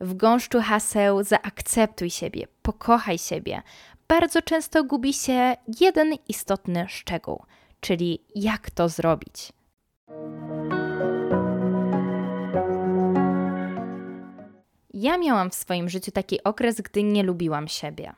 W gąszczu haseł zaakceptuj siebie, pokochaj siebie. Bardzo często gubi się jeden istotny szczegół, czyli jak to zrobić. Ja miałam w swoim życiu taki okres, gdy nie lubiłam siebie.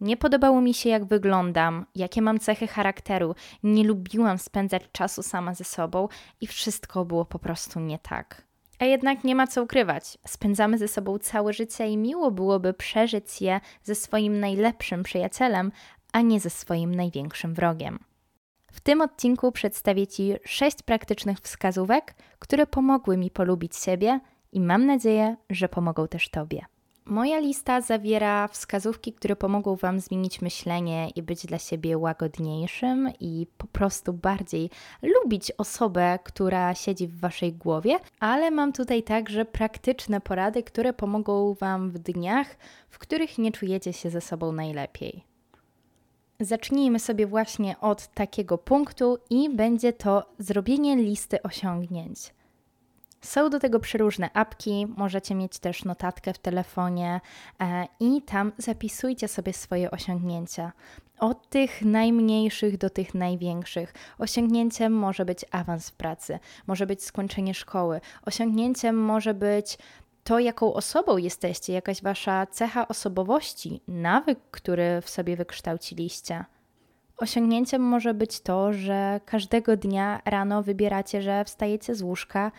Nie podobało mi się, jak wyglądam, jakie mam cechy charakteru, nie lubiłam spędzać czasu sama ze sobą i wszystko było po prostu nie tak. A jednak nie ma co ukrywać. Spędzamy ze sobą całe życie i miło byłoby przeżyć je ze swoim najlepszym przyjacielem, a nie ze swoim największym wrogiem. W tym odcinku przedstawię Ci sześć praktycznych wskazówek, które pomogły mi polubić siebie i mam nadzieję, że pomogą też Tobie. Moja lista zawiera wskazówki, które pomogą Wam zmienić myślenie i być dla siebie łagodniejszym i po prostu bardziej lubić osobę, która siedzi w Waszej głowie, ale mam tutaj także praktyczne porady, które pomogą Wam w dniach, w których nie czujecie się ze sobą najlepiej. Zacznijmy sobie właśnie od takiego punktu i będzie to zrobienie listy osiągnięć. Są do tego przeróżne apki, możecie mieć też notatkę w telefonie e, i tam zapisujcie sobie swoje osiągnięcia. Od tych najmniejszych do tych największych. Osiągnięciem może być awans w pracy, może być skończenie szkoły, osiągnięciem może być to, jaką osobą jesteście, jakaś wasza cecha osobowości, nawyk, który w sobie wykształciliście. Osiągnięciem może być to, że każdego dnia rano wybieracie, że wstajecie z łóżka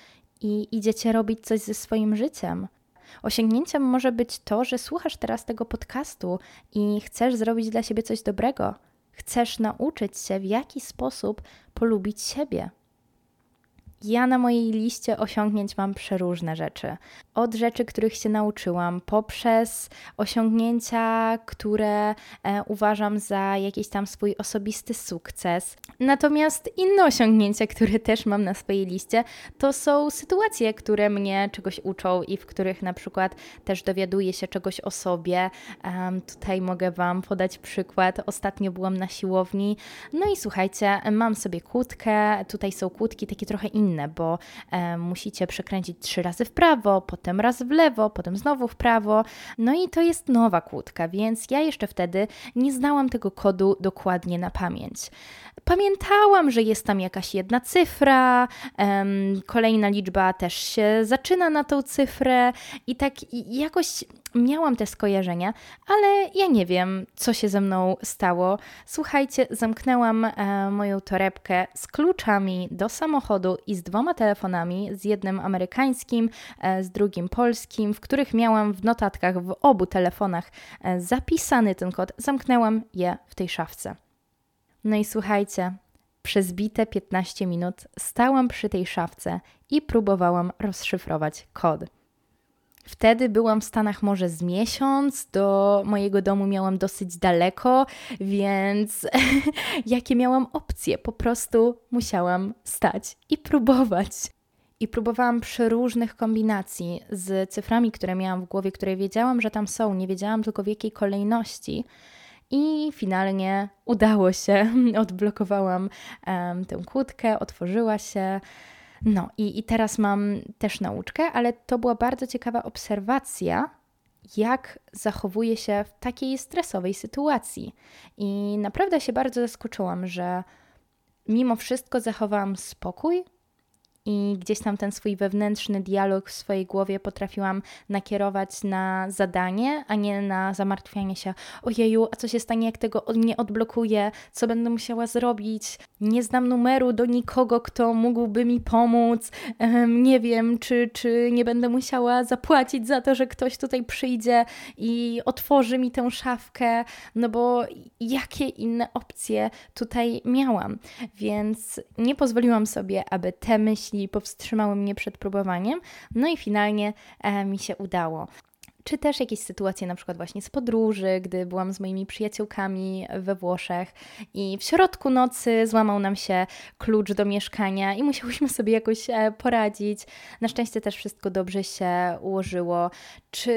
i idziecie robić coś ze swoim życiem. Osiągnięciem może być to, że słuchasz teraz tego podcastu i chcesz zrobić dla siebie coś dobrego. Chcesz nauczyć się, w jaki sposób polubić siebie. Ja na mojej liście osiągnięć mam przeróżne rzeczy. Od rzeczy, których się nauczyłam, poprzez osiągnięcia, które e, uważam za jakiś tam swój osobisty sukces. Natomiast inne osiągnięcia, które też mam na swojej liście, to są sytuacje, które mnie czegoś uczą i w których na przykład też dowiaduję się czegoś o sobie. Tutaj mogę Wam podać przykład. Ostatnio byłam na siłowni, no i słuchajcie, mam sobie kłódkę. Tutaj są kłódki takie trochę inne inne, bo e, musicie przekręcić trzy razy w prawo, potem raz w lewo, potem znowu w prawo. No i to jest nowa kłódka, więc ja jeszcze wtedy nie znałam tego kodu dokładnie na pamięć. Pamiętałam, że jest tam jakaś jedna cyfra, um, kolejna liczba też się zaczyna na tą cyfrę i tak jakoś miałam te skojarzenia, ale ja nie wiem, co się ze mną stało. Słuchajcie, zamknęłam e, moją torebkę z kluczami do samochodu i z dwoma telefonami, z jednym amerykańskim, e, z drugim polskim, w których miałam w notatkach w obu telefonach e, zapisany ten kod. Zamknęłam je w tej szafce. No i słuchajcie, przez bite 15 minut stałam przy tej szafce i próbowałam rozszyfrować kod. Wtedy byłam w Stanach może z miesiąc, do mojego domu miałam dosyć daleko, więc jakie miałam opcje? Po prostu musiałam stać i próbować. I próbowałam przeróżnych kombinacji z cyframi, które miałam w głowie, które wiedziałam, że tam są, nie wiedziałam tylko w jakiej kolejności. I finalnie udało się. Odblokowałam um, tę kłódkę, otworzyła się. No i, i teraz mam też nauczkę, ale to była bardzo ciekawa obserwacja, jak zachowuje się w takiej stresowej sytuacji. I naprawdę się bardzo zaskoczyłam, że mimo wszystko zachowałam spokój, i gdzieś tam ten swój wewnętrzny dialog w swojej głowie potrafiłam nakierować na zadanie, a nie na zamartwianie się, ojeju, a co się stanie, jak tego nie odblokuję, co będę musiała zrobić, nie znam numeru do nikogo, kto mógłby mi pomóc, nie wiem, czy, czy nie będę musiała zapłacić za to, że ktoś tutaj przyjdzie i otworzy mi tę szafkę, no bo jakie inne opcje tutaj miałam, więc nie pozwoliłam sobie, aby te myśli powstrzymały mnie przed próbowaniem. No i finalnie e, mi się udało. Czy też jakieś sytuacje na przykład właśnie z podróży, gdy byłam z moimi przyjaciółkami we Włoszech i w środku nocy złamał nam się klucz do mieszkania i musiałyśmy sobie jakoś e, poradzić. Na szczęście też wszystko dobrze się ułożyło. Czy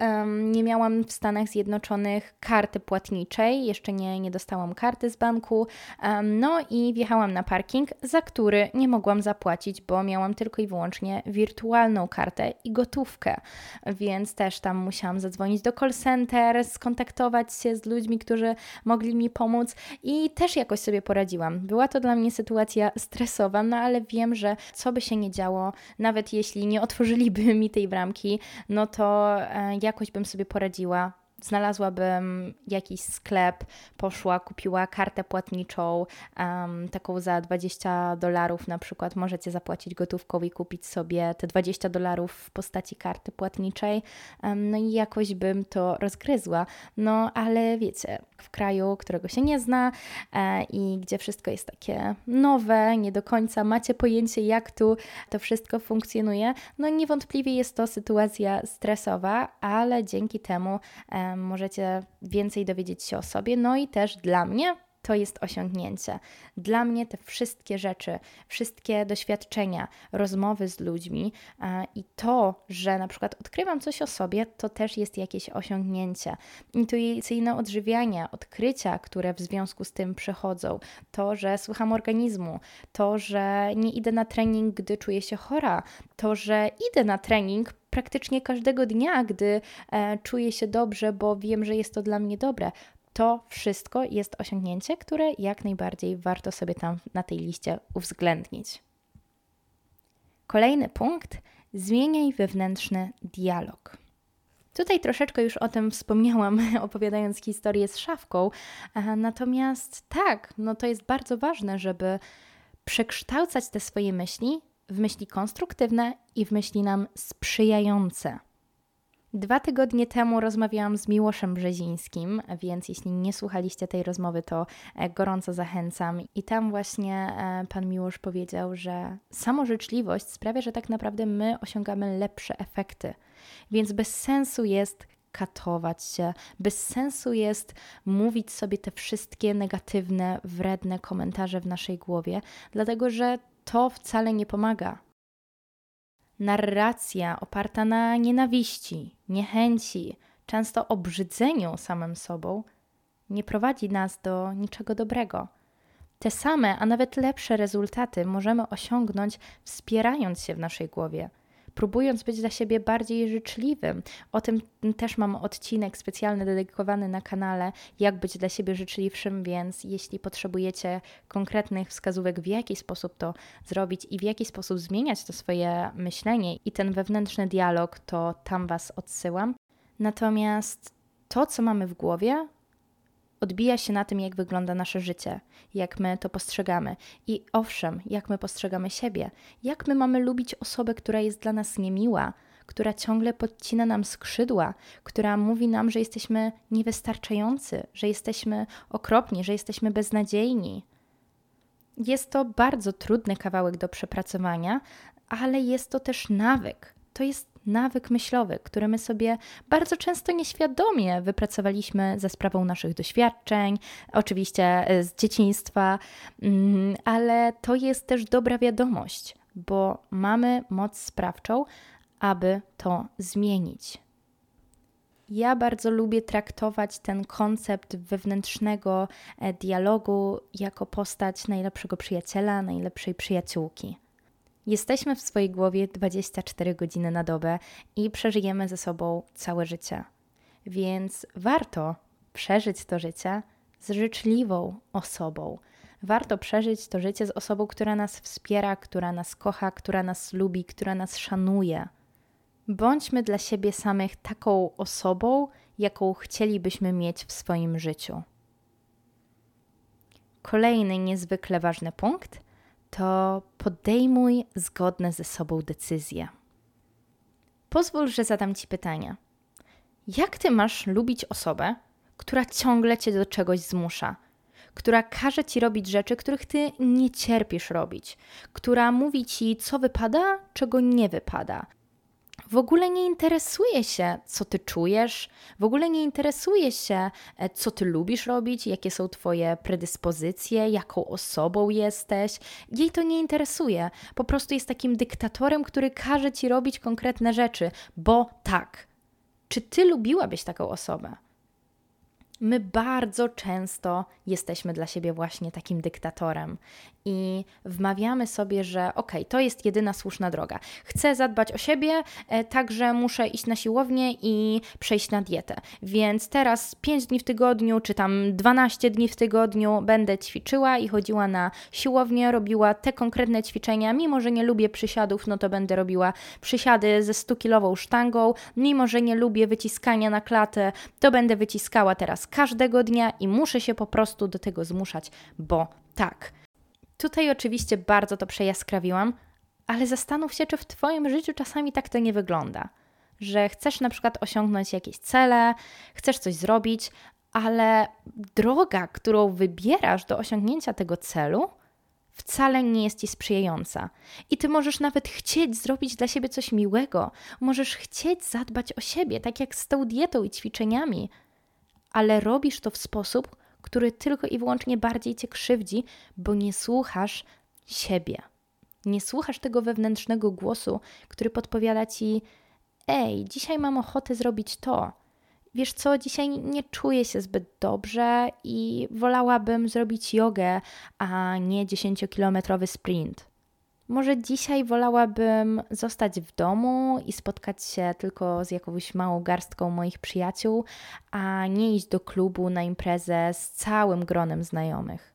um, nie miałam w Stanach Zjednoczonych karty płatniczej, jeszcze nie, nie dostałam karty z banku, um, no i wjechałam na parking, za który nie mogłam zapłacić, bo miałam tylko i wyłącznie wirtualną kartę i gotówkę, więc też tam musiałam zadzwonić do call center, skontaktować się z ludźmi, którzy mogli mi pomóc i też jakoś sobie poradziłam. Była to dla mnie sytuacja stresowa, no ale wiem, że co by się nie działo, nawet jeśli nie otworzyliby mi tej bramki, no to e, jakoś bym sobie poradziła znalazłabym jakiś sklep, poszła, kupiła kartę płatniczą, um, taką za 20 dolarów na przykład. Możecie zapłacić gotówką i kupić sobie te 20 dolarów w postaci karty płatniczej. Um, no i jakoś bym to rozgryzła. No ale wiecie, w kraju, którego się nie zna e, i gdzie wszystko jest takie nowe, nie do końca macie pojęcie, jak tu to wszystko funkcjonuje, no niewątpliwie jest to sytuacja stresowa, ale dzięki temu e, możecie więcej dowiedzieć się o sobie. No i też dla mnie to jest osiągnięcie. Dla mnie te wszystkie rzeczy, wszystkie doświadczenia, rozmowy z ludźmi e, i to, że na przykład odkrywam coś o sobie, to też jest jakieś osiągnięcie. Intuicyjne odżywianie, odkrycia, które w związku z tym przychodzą, to, że słucham organizmu, to, że nie idę na trening, gdy czuję się chora, to, że idę na trening praktycznie każdego dnia, gdy e, czuję się dobrze, bo wiem, że jest to dla mnie dobre. To wszystko jest osiągnięcie, które jak najbardziej warto sobie tam na tej liście uwzględnić. Kolejny punkt: zmieniaj wewnętrzny dialog. Tutaj troszeczkę już o tym wspomniałam, opowiadając historię z szafką. Natomiast tak, no to jest bardzo ważne, żeby przekształcać te swoje myśli w myśli konstruktywne i w myśli nam sprzyjające. Dwa tygodnie temu rozmawiałam z Miłoszem Brzezińskim, więc jeśli nie słuchaliście tej rozmowy, to e, gorąco zachęcam. I tam właśnie e, pan Miłosz powiedział, że samożyczliwość sprawia, że tak naprawdę my osiągamy lepsze efekty. Więc bez sensu jest katować się, bez sensu jest mówić sobie te wszystkie negatywne, wredne komentarze w naszej głowie, dlatego że to wcale nie pomaga. Narracja oparta na nienawiści, niechęci, często obrzydzeniu samym sobą, nie prowadzi nas do niczego dobrego. Te same, a nawet lepsze rezultaty możemy osiągnąć wspierając się w naszej głowie – próbując być dla siebie bardziej życzliwym. O tym też mam odcinek specjalny dedykowany na kanale, jak być dla siebie życzliwszym, więc jeśli potrzebujecie konkretnych wskazówek, w jaki sposób to zrobić i w jaki sposób zmieniać to swoje myślenie i ten wewnętrzny dialog, to tam Was odsyłam. Natomiast to, co mamy w głowie, odbija się na tym, jak wygląda nasze życie, jak my to postrzegamy. I owszem, jak my postrzegamy siebie, jak my mamy lubić osobę, która jest dla nas niemiła, która ciągle podcina nam skrzydła, która mówi nam, że jesteśmy niewystarczający, że jesteśmy okropni, że jesteśmy beznadziejni. Jest to bardzo trudny kawałek do przepracowania, ale jest to też nawyk. To jest nawyk myślowy, który my sobie bardzo często nieświadomie wypracowaliśmy ze sprawą naszych doświadczeń, oczywiście e, z dzieciństwa, mm, ale to jest też dobra wiadomość, bo mamy moc sprawczą, aby to zmienić. Ja bardzo lubię traktować ten koncept wewnętrznego e, dialogu jako postać najlepszego przyjaciela, najlepszej przyjaciółki. Jesteśmy w swojej głowie 24 godziny na dobę i przeżyjemy ze sobą całe życie. Więc warto przeżyć to życie z życzliwą osobą. Warto przeżyć to życie z osobą, która nas wspiera, która nas kocha, która nas lubi, która nas szanuje. Bądźmy dla siebie samych taką osobą, jaką chcielibyśmy mieć w swoim życiu. Kolejny niezwykle ważny punkt – to podejmuj zgodne ze sobą decyzje. Pozwól, że zadam Ci pytanie. Jak Ty masz lubić osobę, która ciągle Cię do czegoś zmusza? Która każe Ci robić rzeczy, których Ty nie cierpisz robić? Która mówi Ci, co wypada, czego nie wypada? W ogóle nie interesuje się, co ty czujesz, w ogóle nie interesuje się, e, co ty lubisz robić, jakie są twoje predyspozycje, jaką osobą jesteś. Jej to nie interesuje. Po prostu jest takim dyktatorem, który każe ci robić konkretne rzeczy, bo tak. Czy ty lubiłabyś taką osobę? My bardzo często jesteśmy dla siebie właśnie takim dyktatorem i wmawiamy sobie, że ok, to jest jedyna słuszna droga. Chcę zadbać o siebie, e, także muszę iść na siłownię i przejść na dietę. Więc teraz 5 dni w tygodniu, czy tam 12 dni w tygodniu będę ćwiczyła i chodziła na siłownię, robiła te konkretne ćwiczenia. Mimo, że nie lubię przysiadów, no to będę robiła przysiady ze 100-kilową sztangą. Mimo, że nie lubię wyciskania na klatę, to będę wyciskała teraz każdego dnia i muszę się po prostu do tego zmuszać, bo tak Tutaj oczywiście bardzo to przejaskrawiłam, ale zastanów się, czy w Twoim życiu czasami tak to nie wygląda. Że chcesz na przykład osiągnąć jakieś cele, chcesz coś zrobić, ale droga, którą wybierasz do osiągnięcia tego celu, wcale nie jest ci sprzyjająca. I ty możesz nawet chcieć zrobić dla siebie coś miłego, możesz chcieć zadbać o siebie, tak jak z tą dietą i ćwiczeniami, ale robisz to w sposób, który tylko i wyłącznie bardziej cię krzywdzi, bo nie słuchasz siebie. Nie słuchasz tego wewnętrznego głosu, który podpowiada ci: Ej, dzisiaj mam ochotę zrobić to. Wiesz co, dzisiaj nie czuję się zbyt dobrze i wolałabym zrobić jogę, a nie 10-kilometrowy sprint. Może dzisiaj wolałabym zostać w domu i spotkać się tylko z jakąś małą garstką moich przyjaciół, a nie iść do klubu na imprezę z całym gronem znajomych.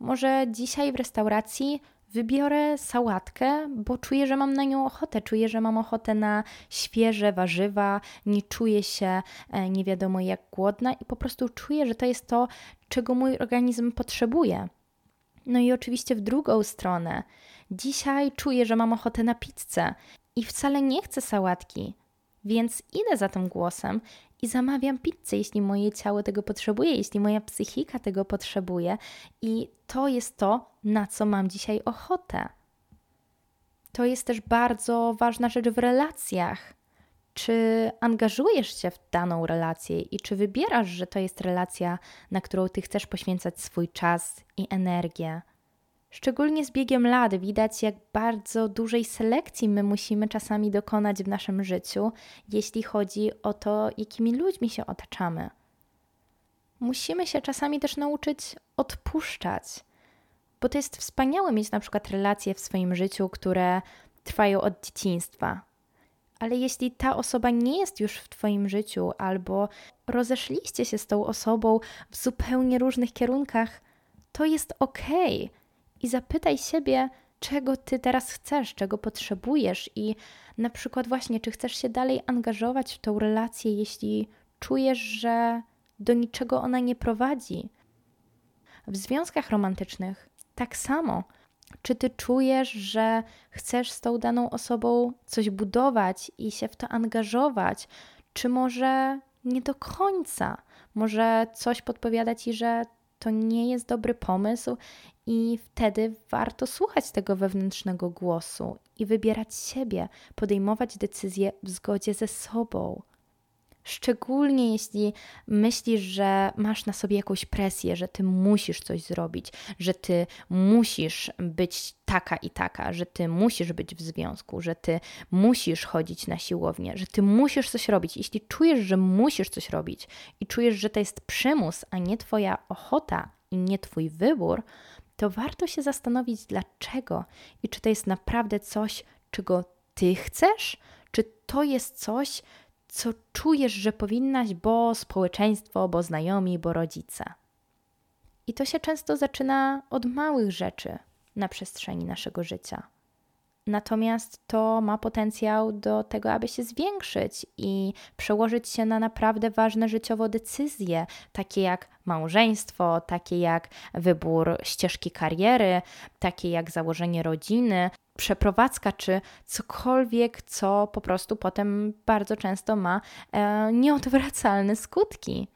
Może dzisiaj w restauracji wybiorę sałatkę, bo czuję, że mam na nią ochotę. Czuję, że mam ochotę na świeże warzywa, nie czuję się e, nie wiadomo jak głodna i po prostu czuję, że to jest to, czego mój organizm potrzebuje. No i oczywiście w drugą stronę. Dzisiaj czuję, że mam ochotę na pizzę i wcale nie chcę sałatki, więc idę za tym głosem i zamawiam pizzę, jeśli moje ciało tego potrzebuje, jeśli moja psychika tego potrzebuje, i to jest to, na co mam dzisiaj ochotę. To jest też bardzo ważna rzecz w relacjach. Czy angażujesz się w daną relację i czy wybierasz, że to jest relacja, na którą ty chcesz poświęcać swój czas i energię? Szczególnie z biegiem lat widać, jak bardzo dużej selekcji my musimy czasami dokonać w naszym życiu, jeśli chodzi o to, jakimi ludźmi się otaczamy. Musimy się czasami też nauczyć odpuszczać, bo to jest wspaniałe mieć na przykład relacje w swoim życiu, które trwają od dzieciństwa. Ale jeśli ta osoba nie jest już w Twoim życiu, albo rozeszliście się z tą osobą w zupełnie różnych kierunkach, to jest. Okay i zapytaj siebie, czego ty teraz chcesz, czego potrzebujesz i na przykład właśnie, czy chcesz się dalej angażować w tą relację, jeśli czujesz, że do niczego ona nie prowadzi. W związkach romantycznych tak samo. Czy ty czujesz, że chcesz z tą daną osobą coś budować i się w to angażować, czy może nie do końca? Może coś podpowiada ci, że to nie jest dobry pomysł i wtedy warto słuchać tego wewnętrznego głosu i wybierać siebie, podejmować decyzje w zgodzie ze sobą. Szczególnie jeśli myślisz, że masz na sobie jakąś presję, że ty musisz coś zrobić, że ty musisz być taka i taka, że ty musisz być w związku, że ty musisz chodzić na siłownię, że ty musisz coś robić. Jeśli czujesz, że musisz coś robić i czujesz, że to jest przymus, a nie twoja ochota i nie twój wybór, to warto się zastanowić, dlaczego i czy to jest naprawdę coś, czego ty chcesz, czy to jest coś, co czujesz, że powinnaś, bo społeczeństwo, bo znajomi, bo rodzice. I to się często zaczyna od małych rzeczy na przestrzeni naszego życia. Natomiast to ma potencjał do tego, aby się zwiększyć i przełożyć się na naprawdę ważne życiowo decyzje, takie jak małżeństwo, takie jak wybór ścieżki kariery, takie jak założenie rodziny, przeprowadzka czy cokolwiek, co po prostu potem bardzo często ma e, nieodwracalne skutki.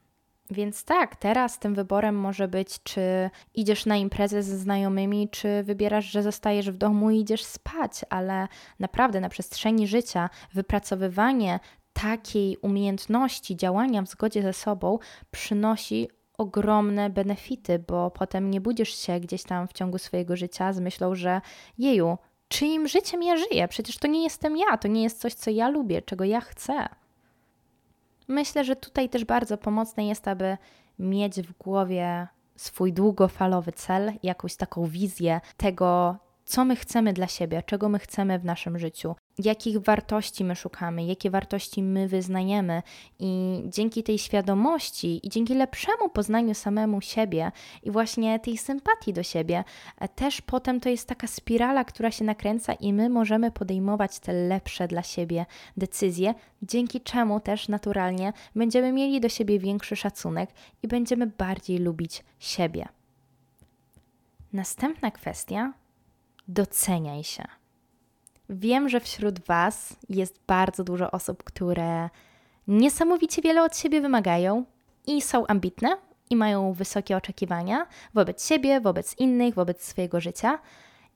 Więc tak, teraz tym wyborem może być, czy idziesz na imprezę ze znajomymi, czy wybierasz, że zostajesz w domu i idziesz spać, ale naprawdę na przestrzeni życia wypracowywanie takiej umiejętności działania w zgodzie ze sobą przynosi ogromne benefity, bo potem nie budzisz się gdzieś tam w ciągu swojego życia z myślą, że jeju, czyim życiem ja żyję? Przecież to nie jestem ja, to nie jest coś, co ja lubię, czego ja chcę. Myślę, że tutaj też bardzo pomocne jest, aby mieć w głowie swój długofalowy cel, jakąś taką wizję tego, co my chcemy dla siebie, czego my chcemy w naszym życiu, jakich wartości my szukamy, jakie wartości my wyznajemy. I dzięki tej świadomości i dzięki lepszemu poznaniu samemu siebie i właśnie tej sympatii do siebie, e, też potem to jest taka spirala, która się nakręca i my możemy podejmować te lepsze dla siebie decyzje, dzięki czemu też naturalnie będziemy mieli do siebie większy szacunek i będziemy bardziej lubić siebie. Następna kwestia doceniaj się. Wiem, że wśród Was jest bardzo dużo osób, które niesamowicie wiele od siebie wymagają i są ambitne i mają wysokie oczekiwania wobec siebie, wobec innych, wobec swojego życia.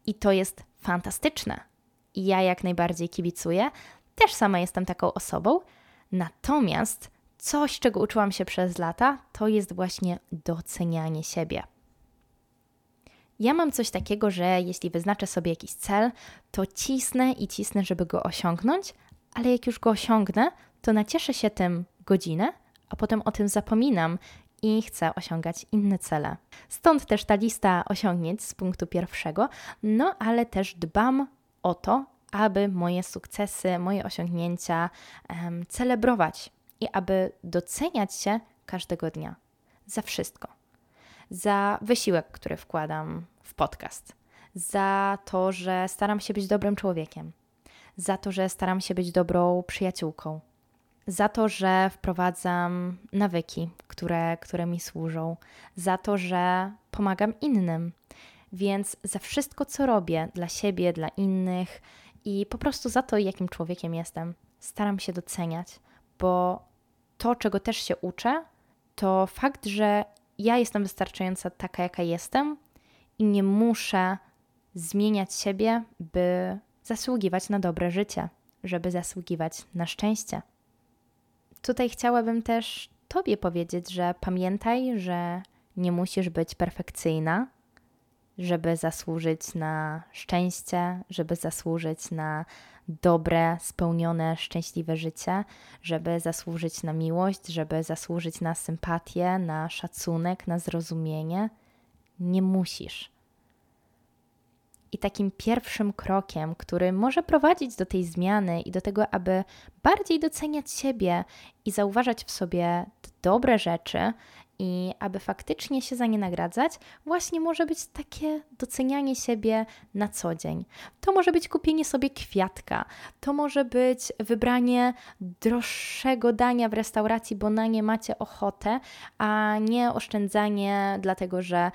I to jest fantastyczne. I ja jak najbardziej kibicuję. Też sama jestem taką osobą. Natomiast coś, czego uczyłam się przez lata, to jest właśnie docenianie siebie. Ja mam coś takiego, że jeśli wyznaczę sobie jakiś cel, to cisnę i cisnę, żeby go osiągnąć, ale jak już go osiągnę, to nacieszę się tym godzinę, a potem o tym zapominam i chcę osiągać inne cele. Stąd też ta lista osiągnięć z punktu pierwszego, no ale też dbam o to, aby moje sukcesy, moje osiągnięcia um, celebrować i aby doceniać się każdego dnia. Za wszystko za wysiłek, który wkładam w podcast, za to, że staram się być dobrym człowiekiem, za to, że staram się być dobrą przyjaciółką, za to, że wprowadzam nawyki, które, które mi służą, za to, że pomagam innym. Więc za wszystko, co robię dla siebie, dla innych i po prostu za to, jakim człowiekiem jestem, staram się doceniać, bo to, czego też się uczę, to fakt, że ja jestem wystarczająca taka, jaka jestem i nie muszę zmieniać siebie, by zasługiwać na dobre życie, żeby zasługiwać na szczęście. Tutaj chciałabym też Tobie powiedzieć, że pamiętaj, że nie musisz być perfekcyjna, żeby zasłużyć na szczęście, żeby zasłużyć na dobre, spełnione, szczęśliwe życie, żeby zasłużyć na miłość, żeby zasłużyć na sympatię, na szacunek, na zrozumienie. Nie musisz. I takim pierwszym krokiem, który może prowadzić do tej zmiany i do tego, aby bardziej doceniać siebie i zauważać w sobie dobre rzeczy i aby faktycznie się za nie nagradzać, właśnie może być takie docenianie siebie na co dzień. To może być kupienie sobie kwiatka, to może być wybranie droższego dania w restauracji, bo na nie macie ochotę, a nie oszczędzanie, dlatego że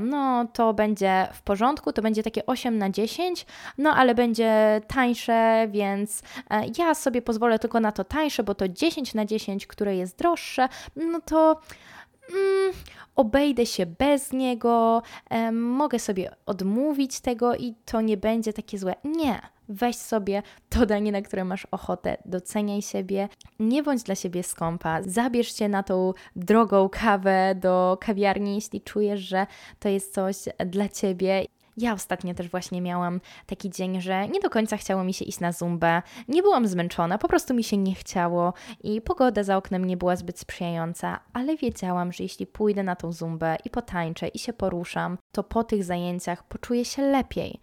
no to będzie w porządku, to będzie takie 8 na 10, no ale będzie tańsze, więc e, ja sobie pozwolę tylko na to tańsze, bo to 10 na 10, które jest droższe, no to mm, obejdę się bez niego, mogę sobie odmówić tego i to nie będzie takie złe. Nie. Weź sobie to danie, na które masz ochotę, doceniaj siebie, nie bądź dla siebie skąpa, zabierz się na tą drogą kawę do kawiarni, jeśli czujesz, że to jest coś dla ciebie. Ja ostatnio też właśnie miałam taki dzień, że nie do końca chciało mi się iść na zumbę. Nie byłam zmęczona, po prostu mi się nie chciało i pogoda za oknem nie była zbyt sprzyjająca, ale wiedziałam, że jeśli pójdę na tą zumbę i potańczę i się poruszam, to po tych zajęciach poczuję się lepiej.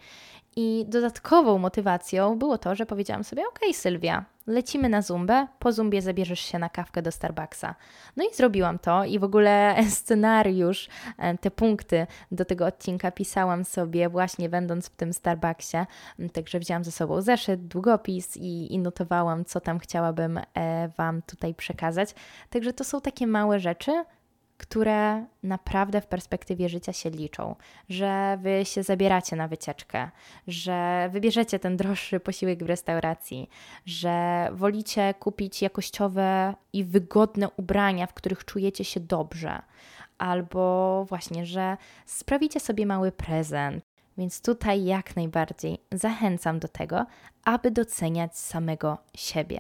I dodatkową motywacją było to, że powiedziałam sobie: OK, Sylwia, lecimy na zumbę, po zumbie zabierzesz się na kawkę do Starbucksa. No i zrobiłam to i w ogóle scenariusz, e, te punkty do tego odcinka pisałam sobie właśnie będąc w tym Starbucksie. Także wzięłam ze sobą zeszyt, długopis i, i notowałam, co tam chciałabym e, Wam tutaj przekazać. Także to są takie małe rzeczy, które naprawdę w perspektywie życia się liczą, że wy się zabieracie na wycieczkę, że wybierzecie ten droższy posiłek w restauracji, że wolicie kupić jakościowe i wygodne ubrania, w których czujecie się dobrze, albo właśnie, że sprawicie sobie mały prezent. Więc tutaj jak najbardziej zachęcam do tego, aby doceniać samego siebie.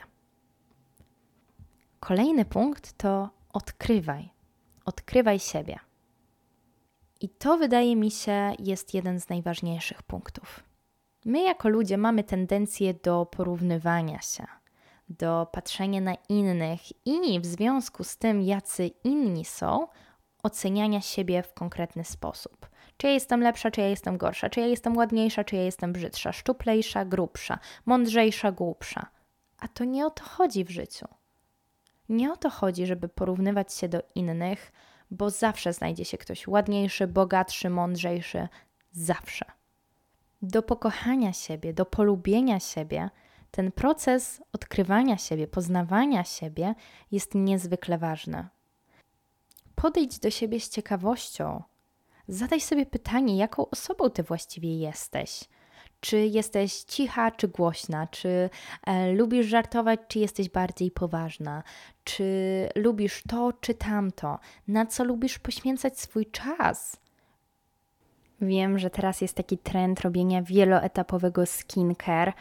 Kolejny punkt to odkrywaj. Odkrywaj siebie. I to wydaje mi się jest jeden z najważniejszych punktów. My jako ludzie mamy tendencję do porównywania się, do patrzenia na innych i w związku z tym, jacy inni są, oceniania siebie w konkretny sposób. Czy ja jestem lepsza, czy ja jestem gorsza, czy ja jestem ładniejsza, czy ja jestem brzydsza, szczuplejsza, grubsza, mądrzejsza, głupsza. A to nie o to chodzi w życiu. Nie o to chodzi, żeby porównywać się do innych, bo zawsze znajdzie się ktoś ładniejszy, bogatszy, mądrzejszy. Zawsze. Do pokochania siebie, do polubienia siebie, ten proces odkrywania siebie, poznawania siebie jest niezwykle ważny. Podejdź do siebie z ciekawością. Zadaj sobie pytanie, jaką osobą ty właściwie jesteś czy jesteś cicha, czy głośna, czy e, lubisz żartować, czy jesteś bardziej poważna, czy lubisz to, czy tamto, na co lubisz poświęcać swój czas. Wiem, że teraz jest taki trend robienia wieloetapowego skincare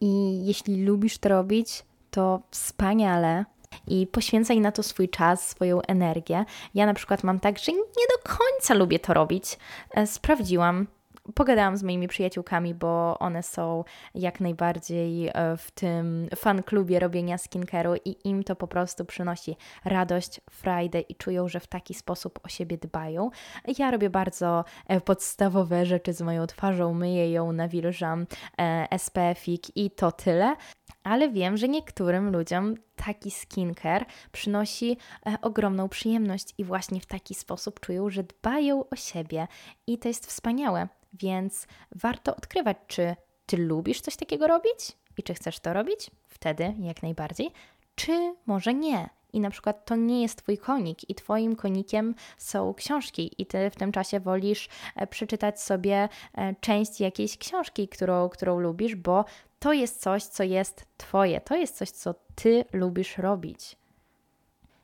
i jeśli lubisz to robić, to wspaniale i poświęcaj na to swój czas, swoją energię. Ja na przykład mam tak, że nie do końca lubię to robić. E, sprawdziłam, pogadałam z moimi przyjaciółkami, bo one są jak najbardziej e, w tym fan klubie robienia skincare'u i im to po prostu przynosi radość, frajdę i czują, że w taki sposób o siebie dbają. Ja robię bardzo e, podstawowe rzeczy z moją twarzą, myję ją, nawilżam, e, SPF-ik i to tyle ale wiem, że niektórym ludziom taki skincare przynosi ogromną przyjemność i właśnie w taki sposób czują, że dbają o siebie i to jest wspaniałe. Więc warto odkrywać, czy ty lubisz coś takiego robić i czy chcesz to robić, wtedy jak najbardziej, czy może nie. I na przykład to nie jest Twój konik, i Twoim konikiem są książki, i Ty w tym czasie wolisz e, przeczytać sobie e, część jakiejś książki, którą, którą lubisz, bo to jest coś, co jest Twoje, to jest coś, co Ty lubisz robić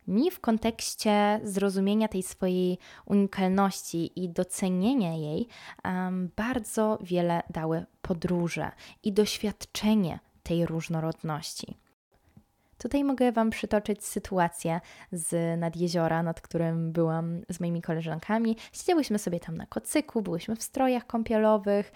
mi w kontekście zrozumienia tej swojej unikalności i docenienia jej um, bardzo wiele dały podróże i doświadczenie tej różnorodności. Tutaj mogę Wam przytoczyć sytuację z nad jeziora, nad którym byłam z moimi koleżankami. Siedziałyśmy sobie tam na kocyku, byłyśmy w strojach kąpielowych,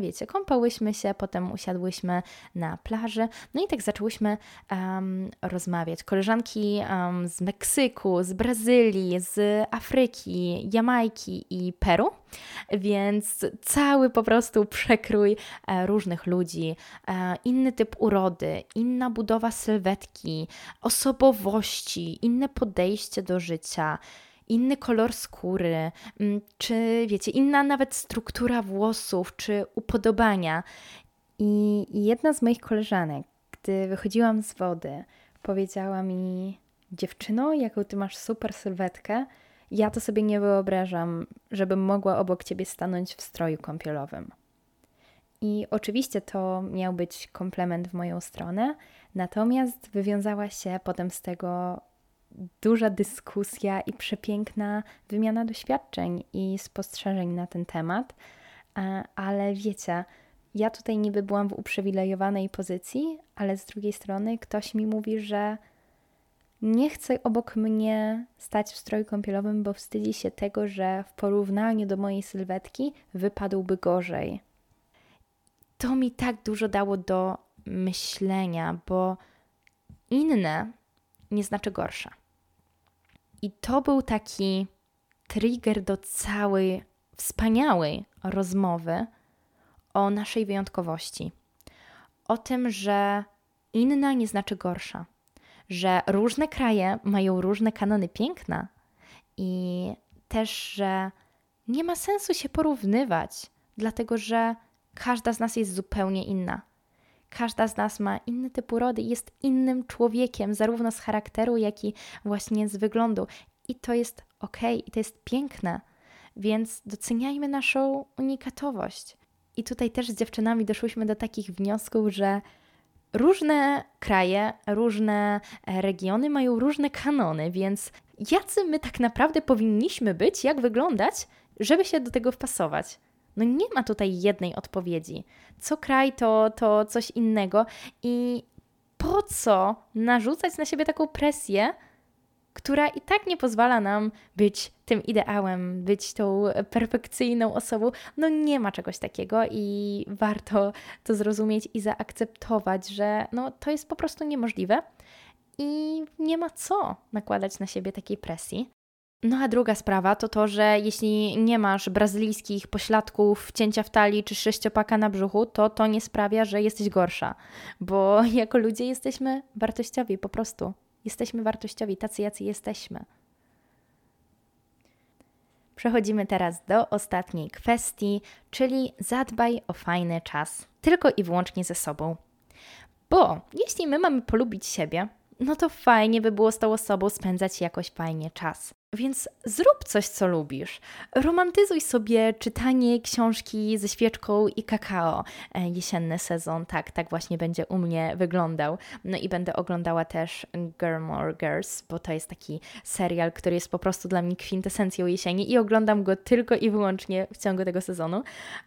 wiecie, kąpałyśmy się, potem usiadłyśmy na plaży. No i tak zaczęłyśmy um, rozmawiać. Koleżanki um, z Meksyku, z Brazylii, z Afryki, Jamajki i Peru. Więc cały po prostu przekrój e, różnych ludzi, e, inny typ urody, inna budowa sylwetki, osobowości, inne podejście do życia inny kolor skóry, mm, czy wiecie, inna nawet struktura włosów, czy upodobania. I jedna z moich koleżanek, gdy wychodziłam z wody, powiedziała mi: Dziewczyno, jaką ty masz super sylwetkę, ja to sobie nie wyobrażam, żebym mogła obok ciebie stanąć w stroju kąpielowym. I oczywiście to miał być komplement w moją stronę, natomiast wywiązała się potem z tego duża dyskusja i przepiękna wymiana doświadczeń i spostrzeżeń na ten temat. Ale wiecie, ja tutaj niby byłam w uprzywilejowanej pozycji, ale z drugiej strony ktoś mi mówi, że nie chce obok mnie stać w stroju kąpielowym, bo wstydzi się tego, że w porównaniu do mojej sylwetki wypadłby gorzej. To mi tak dużo dało do myślenia, bo inne nie znaczy gorsze. I to był taki trigger do całej wspaniałej rozmowy o naszej wyjątkowości. O tym, że inna nie znaczy gorsza że różne kraje mają różne kanony piękna i też, że nie ma sensu się porównywać, dlatego że każda z nas jest zupełnie inna. Każda z nas ma inny typ urody, jest innym człowiekiem, zarówno z charakteru, jak i właśnie z wyglądu. I to jest ok i to jest piękne, więc doceniajmy naszą unikatowość. I tutaj też z dziewczynami doszłyśmy do takich wniosków, że różne kraje, różne e, regiony mają różne kanony, więc jacy my tak naprawdę powinniśmy być, jak wyglądać, żeby się do tego wpasować? No nie ma tutaj jednej odpowiedzi. Co kraj to, to coś innego i po co narzucać na siebie taką presję, która i tak nie pozwala nam być tym ideałem, być tą perfekcyjną osobą. No nie ma czegoś takiego i warto to zrozumieć i zaakceptować, że no to jest po prostu niemożliwe i nie ma co nakładać na siebie takiej presji. No a druga sprawa to to, że jeśli nie masz brazylijskich pośladków, cięcia w talii czy sześciopaka na brzuchu, to to nie sprawia, że jesteś gorsza, bo jako ludzie jesteśmy wartościowi po prostu. Jesteśmy wartościowi, tacy jacy jesteśmy. Przechodzimy teraz do ostatniej kwestii, czyli zadbaj o fajny czas, tylko i wyłącznie ze sobą. Bo jeśli my mamy polubić siebie, no to fajnie by było z tą osobą spędzać jakoś fajnie czas. Więc zrób coś, co lubisz. Romantyzuj sobie czytanie książki ze świeczką i kakao. E, jesienny sezon, tak, tak właśnie będzie u mnie wyglądał. No i będę oglądała też Gilmore Girls, bo to jest taki serial, który jest po prostu dla mnie kwintesencją jesieni i oglądam go tylko i wyłącznie w ciągu tego sezonu.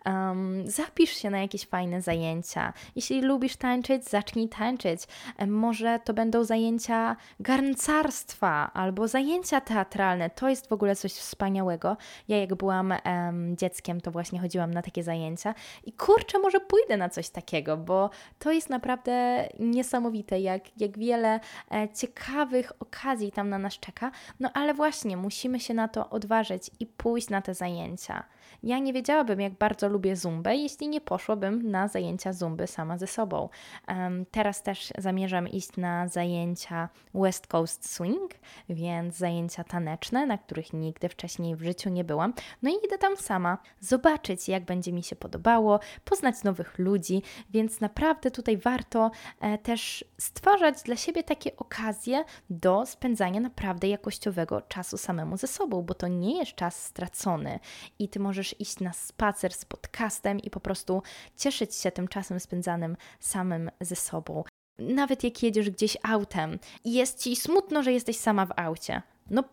Um, zapisz się na jakieś fajne zajęcia. Jeśli lubisz tańczyć, zacznij tańczyć. E, może to będą zajęcia garncarstwa albo zajęcia teatralne to jest w ogóle coś wspaniałego. Ja jak byłam um, dzieckiem, to właśnie chodziłam na takie zajęcia i kurczę, może pójdę na coś takiego, bo to jest naprawdę niesamowite, jak, jak wiele e, ciekawych okazji tam na nas czeka. No ale właśnie, musimy się na to odważyć i pójść na te zajęcia. Ja nie wiedziałabym, jak bardzo lubię zumbę, jeśli nie poszłabym na zajęcia zumby sama ze sobą. Um, teraz też zamierzam iść na zajęcia West Coast Swing, więc zajęcia taneczne, na których nigdy wcześniej w życiu nie byłam. No i idę tam sama, zobaczyć, jak będzie mi się podobało, poznać nowych ludzi, więc naprawdę tutaj warto e, też stwarzać dla siebie takie okazje do spędzania naprawdę jakościowego czasu samemu ze sobą, bo to nie jest czas stracony i ty możesz iść na spacer z podcastem i po prostu cieszyć się tym czasem spędzanym samym ze sobą. Nawet jak jedziesz gdzieś autem i jest ci smutno, że jesteś sama w aucie. No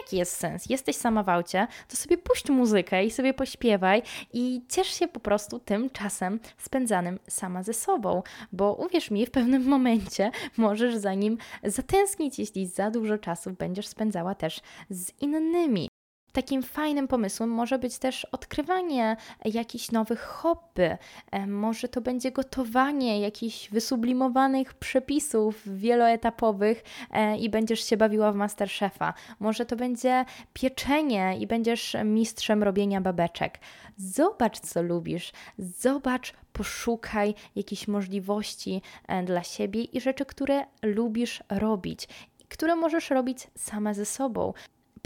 jaki jest sens? Jesteś sama w aucie, to sobie puść muzykę i sobie pośpiewaj i ciesz się po prostu tym czasem spędzanym sama ze sobą, bo uwierz mi, w pewnym momencie możesz za nim zatęsknić, jeśli za dużo czasu będziesz spędzała też z innymi. Takim fajnym pomysłem może być też odkrywanie jakichś nowych hobby. E, może to będzie gotowanie jakichś wysublimowanych przepisów wieloetapowych e, i będziesz się bawiła w Masterchefa. Może to będzie pieczenie i będziesz mistrzem robienia babeczek. Zobacz, co lubisz. Zobacz, poszukaj jakichś możliwości e, dla siebie i rzeczy, które lubisz robić które możesz robić sama ze sobą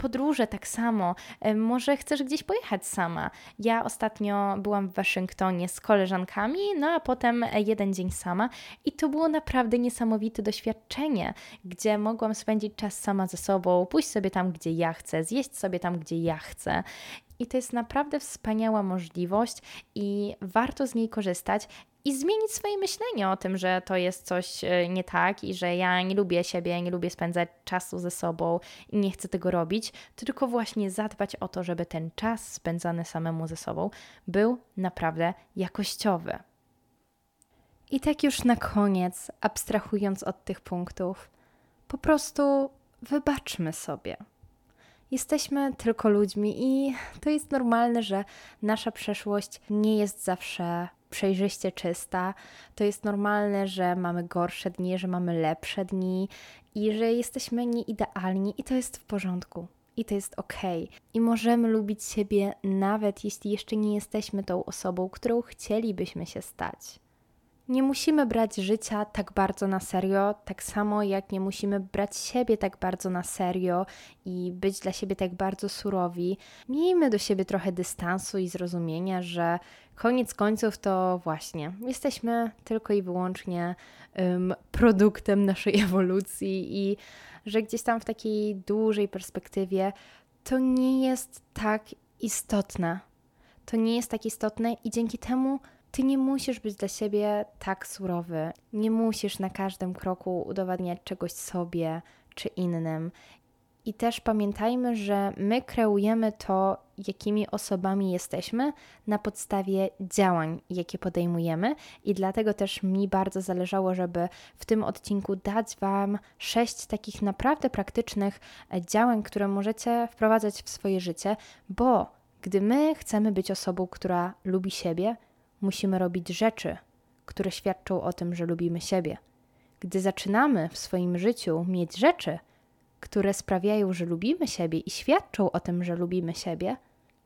podróże tak samo. E, może chcesz gdzieś pojechać sama. Ja ostatnio byłam w Waszyngtonie z koleżankami, no a potem jeden dzień sama i to było naprawdę niesamowite doświadczenie, gdzie mogłam spędzić czas sama ze sobą, pójść sobie tam, gdzie ja chcę, zjeść sobie tam, gdzie ja chcę. I to jest naprawdę wspaniała możliwość i warto z niej korzystać i zmienić swoje myślenie o tym, że to jest coś e, nie tak i że ja nie lubię siebie, nie lubię spędzać czasu ze sobą i nie chcę tego robić, tylko właśnie zadbać o to, żeby ten czas spędzany samemu ze sobą był naprawdę jakościowy. I tak już na koniec, abstrahując od tych punktów, po prostu wybaczmy sobie. Jesteśmy tylko ludźmi i to jest normalne, że nasza przeszłość nie jest zawsze przejrzyście czysta. To jest normalne, że mamy gorsze dni, że mamy lepsze dni i że jesteśmy nieidealni i to jest w porządku. I to jest ok. I możemy lubić siebie nawet jeśli jeszcze nie jesteśmy tą osobą, którą chcielibyśmy się stać. Nie musimy brać życia tak bardzo na serio, tak samo jak nie musimy brać siebie tak bardzo na serio i być dla siebie tak bardzo surowi. Miejmy do siebie trochę dystansu i zrozumienia, że koniec końców to właśnie jesteśmy tylko i wyłącznie um, produktem naszej ewolucji i że gdzieś tam w takiej dłużej perspektywie to nie jest tak istotne. To nie jest tak istotne i dzięki temu ty nie musisz być dla siebie tak surowy. Nie musisz na każdym kroku udowadniać czegoś sobie czy innym. I też pamiętajmy, że my kreujemy to, jakimi osobami jesteśmy, na podstawie działań, jakie podejmujemy, i dlatego też mi bardzo zależało, żeby w tym odcinku dać Wam sześć takich naprawdę praktycznych e, działań, które możecie wprowadzać w swoje życie, bo gdy my chcemy być osobą, która lubi siebie, musimy robić rzeczy, które świadczą o tym, że lubimy siebie. Gdy zaczynamy w swoim życiu mieć rzeczy, które sprawiają, że lubimy siebie i świadczą o tym, że lubimy siebie,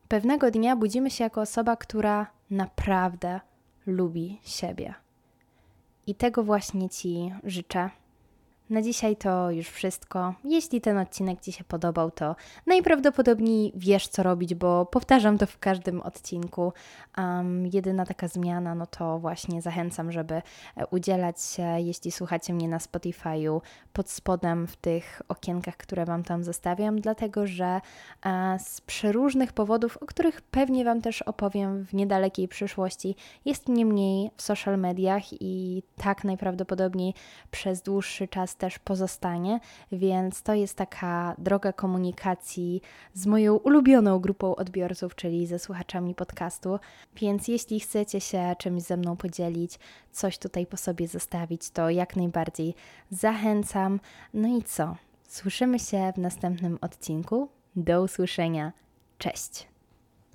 pewnego dnia budzimy się jako osoba, która naprawdę lubi siebie. I tego właśnie Ci życzę. Na dzisiaj to już wszystko. Jeśli ten odcinek Ci się podobał, to najprawdopodobniej wiesz, co robić, bo powtarzam to w każdym odcinku. Um, jedyna taka zmiana, no to właśnie zachęcam, żeby e, udzielać się, jeśli słuchacie mnie na Spotify'u, pod spodem w tych okienkach, które Wam tam zostawiam, dlatego że e, z przeróżnych powodów, o których pewnie Wam też opowiem w niedalekiej przyszłości, jest mnie mniej w social mediach i tak najprawdopodobniej przez dłuższy czas też pozostanie, więc to jest taka droga komunikacji z moją ulubioną grupą odbiorców, czyli ze słuchaczami podcastu. Więc jeśli chcecie się czymś ze mną podzielić, coś tutaj po sobie zostawić, to jak najbardziej zachęcam. No i co? Słyszymy się w następnym odcinku. Do usłyszenia. Cześć!